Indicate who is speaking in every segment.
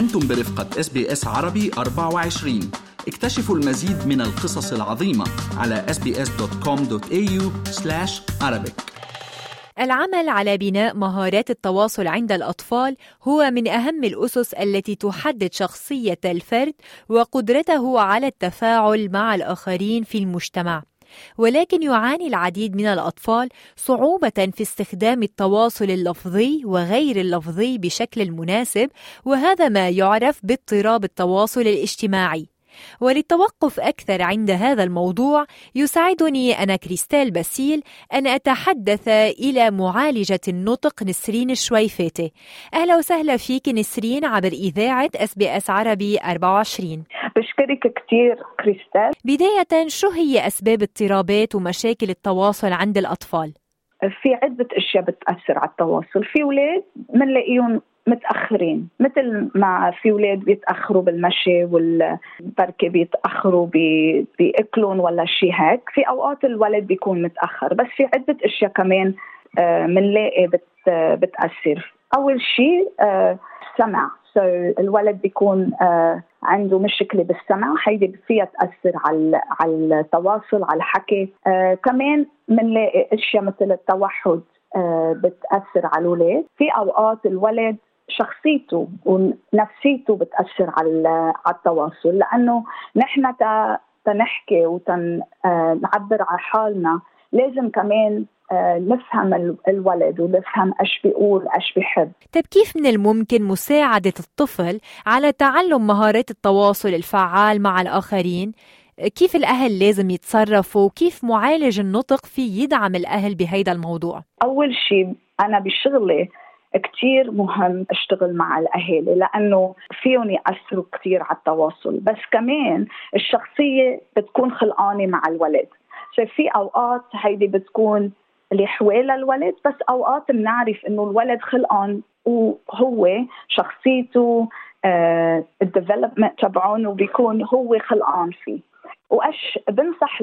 Speaker 1: أنتم برفقة SBS عربي 24 اكتشفوا المزيد من القصص العظيمة على sbs.com.au arabic
Speaker 2: العمل على بناء مهارات التواصل عند الأطفال هو من أهم الأسس التي تحدد شخصية الفرد وقدرته على التفاعل مع الآخرين في المجتمع. ولكن يعاني العديد من الأطفال صعوبة في استخدام التواصل اللفظي وغير اللفظي بشكل مناسب وهذا ما يعرف باضطراب التواصل الاجتماعي. وللتوقف أكثر عند هذا الموضوع يساعدني أنا كريستال باسيل أن أتحدث إلى معالجة النطق نسرين الشويفاتي أهلا وسهلا فيك نسرين عبر إذاعة SBS عربي 24
Speaker 3: بشكرك كثير كريستال.
Speaker 2: بداية شو هي أسباب اضطرابات ومشاكل التواصل عند الأطفال؟
Speaker 3: في عدة أشياء بتأثر على التواصل. في أولاد بنلاقيهم متأخرين مثل ما في أولاد بيتأخروا بالمشي والبركة بيتأخروا باكلهم ولا شيء هيك. في أوقات الولد بيكون متأخر بس في عدة أشياء كمان بنلاقي آه بتأثر. أول شيء آه السمع سو so الولد بيكون آه عنده مشكلة بالسمع هيدي فيها تأثر على على التواصل على الحكي. آه كمان بنلاقي أشياء مثل التوحد آه بتأثر على الأولاد. في أوقات الولد شخصيته ونفسيته بتأثر على على التواصل لأنه نحن تنحكي وتنعبر عن حالنا. لازم كمان آه، نفهم الولد ونفهم إيش بيقول إيش بيحب.
Speaker 2: طيب كيف من الممكن مساعدة الطفل على تعلم مهارات التواصل الفعال مع الآخرين؟ كيف الأهل لازم يتصرفوا؟ وكيف معالج النطق في يدعم الأهل بهيدا الموضوع؟
Speaker 3: أول شيء أنا بشغلي كتير مهم أشتغل مع الاهالي لأنه فيهم يأثروا كثير على التواصل. بس كمان الشخصية بتكون خلقانة مع الولد. في أوقات هيدي بتكون اللي حوالي الولد بس أوقات بنعرف إنه الولد خلقان وهو شخصيته الديفلوبمنت آه تبعونه بيكون هو خلقان فيه. وأش بنصح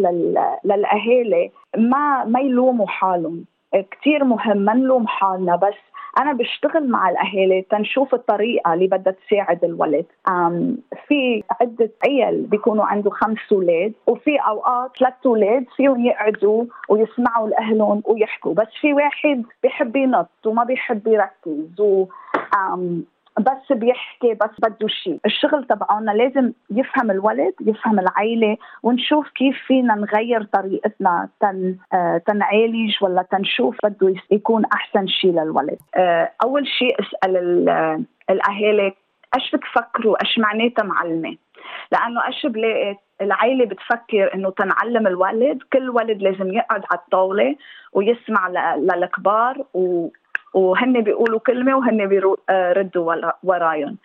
Speaker 3: للأهالي ما ما يلوموا حالهم. كثير مهم ما نلوم حالنا بس أنا بشتغل مع الأهالي تنشوف الطريقة اللي بدها تساعد الولد. في عدة عيال بيكونوا عنده خمس أولاد وفي أوقات ثلاث أولاد فيهم يقعدوا ويسمعوا لأهلهم ويحكوا. بس في واحد بيحب ينط وما بيحب يركز و بس بيحكي بس بده شيء الشغل تبعنا لازم يفهم الولد يفهم العائلة ونشوف كيف فينا نغير طريقتنا تن آه تنعالج ولا تنشوف بده يكون أحسن شيء للولد. آه أول شيء أسأل الأهالي إيش بتفكروا إيش معناتها معلمة؟ لأنه إيش بلاقي؟ العائله بتفكر إنه تنعلم الولد كل ولد لازم يقعد على الطاولة ويسمع للكبار و وهن بيقولوا كلمة وهن بيردوا ورايهم.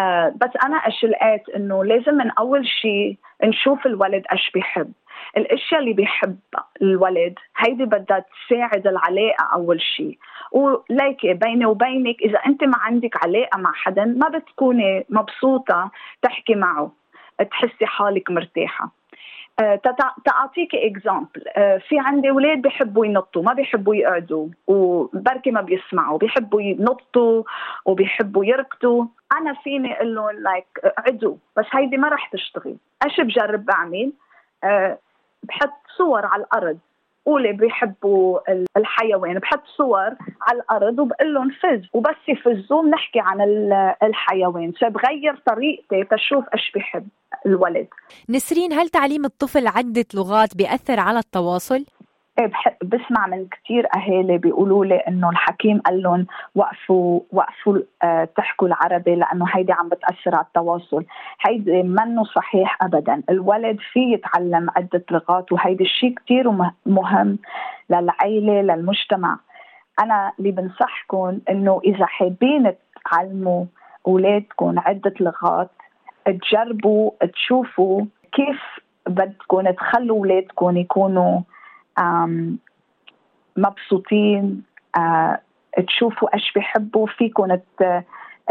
Speaker 3: آه بس أنا إيش لقيت إنه لازم من أول شيء نشوف الولد إيش بيحب. الأشياء اللي بيحب الولد هيدي بدها تساعد العلاقة أول شيء وليك بيني وبينك إذا أنت ما عندك علاقة مع حدا ما بتكوني مبسوطة تحكي معه. تحسي حالك مرتاحة. تعطيك اكزامبل آه، في عندي أولاد بيحبوا ينطوا ما بيحبوا يقعدوا وبركي ما بيسمعوا بيحبوا ينطوا وبيحبوا يركضوا. أنا فيني أقول لهم لايك اقعدوا بس هيدي ما رح تشتغل. إيش بجرب بعمل؟ أه بحط صور على الأرض. قولي بيحبوا الحيوان بحط صور على الأرض وبقول لهم فز. وبس يفزوا بنحكي عن الحيوان. فبغير طريقتي تشوف إيش بيحب الولد
Speaker 2: نسرين هل تعليم الطفل عدة لغات بيأثر على التواصل؟
Speaker 3: إيه بسمع من كثير أهالي بيقولوا لي إنه الحكيم قال لهم وقفوا وقفوا آه تحكوا العربي لأنه هيدي عم بتأثر على التواصل، هيدي منه صحيح ابدا، الولد في يتعلم عدة لغات وهيدي الشيء كثير مهم للعائله للمجتمع. أنا اللي بنصحكم إنه إذا حابين تعلموا أولادكم عدة لغات تجربوا تشوفوا كيف بدكم تخلوا اولادكم يكونوا مبسوطين تشوفوا إيش بيحبوا فيكم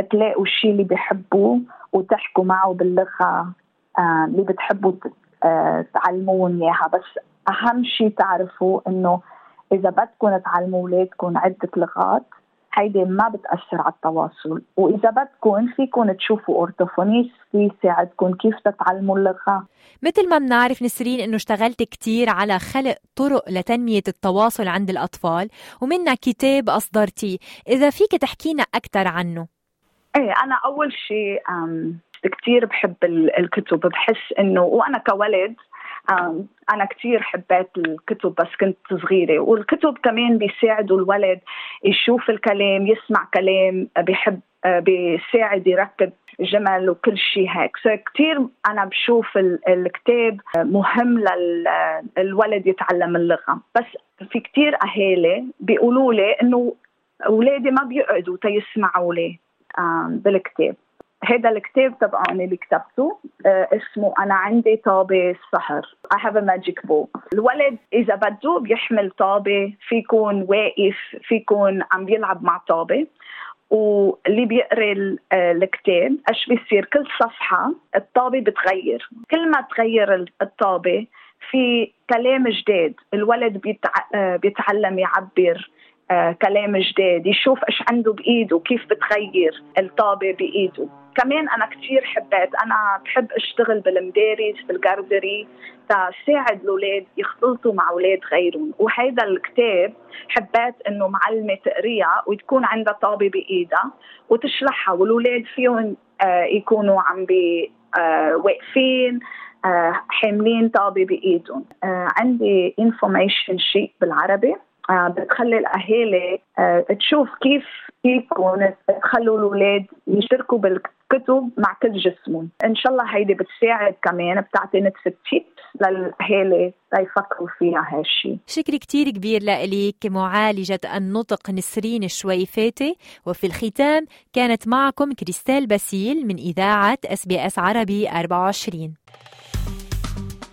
Speaker 3: تلاقوا الشيء اللي بيحبوه وتحكوا معه باللغة اللي بتحبوا تعلموهم إياها. بس أهم شيء تعرفوا إنه إذا بدكم تعلموا اولادكم عدة لغات هيدي ما بتأثر على التواصل. وإذا بدكم فيكم تشوفوا أورتوفونيست يساعدكم كيف تتعلموا اللغة.
Speaker 2: مثل ما بنعرف نسرين إنه اشتغلت كتير على خلق طرق لتنمية التواصل عند الأطفال ومنها كتاب أصدرتيه إذا فيك تحكينا أكثر عنه.
Speaker 3: إيه أنا أول شيء كثير بحب الكتب. بحس إنه وأنا كولد أنا كثير حبيت الكتب بس كنت صغيرة والكتب كمان بيساعدوا الولد يشوف الكلام يسمع كلام بيحب بيساعد يركب جمل وكل شيء هيك. سو كثير أنا بشوف الكتاب مهم للولد يتعلم اللغة. بس في كثير أهالي بيقولوا لي إنه أولادي ما بيقعدوا تيسمعوا لي بالكتاب. هذا الكتاب تبعوني اللي كتبته آه اسمه أنا عندي طابة السحر I have a magic book الولد إذا بده بيحمل طابة في يكون واقف في يكون عم بيلعب مع طابة. واللي بيقرأ آه، الكتاب إيش بيصير؟ كل صفحة الطابة بتغير. كل ما تغير الطابة في كلام جديد. الولد آه، بيتعلم يعبر. كلام جديد يشوف إيش عنده بإيده كيف بتغير الطابة بإيده. كمان أنا كثير حبيت أنا بحب أشتغل بالمدارس بالجاردري تساعد الأولاد يختلطوا مع أولاد غيرهم. وهذا الكتاب حبيت إنه معلمة تقريها وتكون عندها طابة بإيدها وتشرحها والأولاد فيهم آه، يكونوا عم بي آه، واقفين حاملين طابة بإيدهم. عندي information sheet بالعربي. آه، بتخلي الأهالي آه، تشوف كيف فيكم تخلوا الأولاد يشتركوا بالكتب مع كل جسمهم. إن شاء الله هيدي بتساعد كمان بتعطي نتفة tips للأهالي ليفكروا فيها هالشيء
Speaker 2: شكر كتير كبير لك معالجة النطق نسرين الشويفاتي. وفي الختام كانت معكم كريستال باسيل من إذاعة SBS عربي 24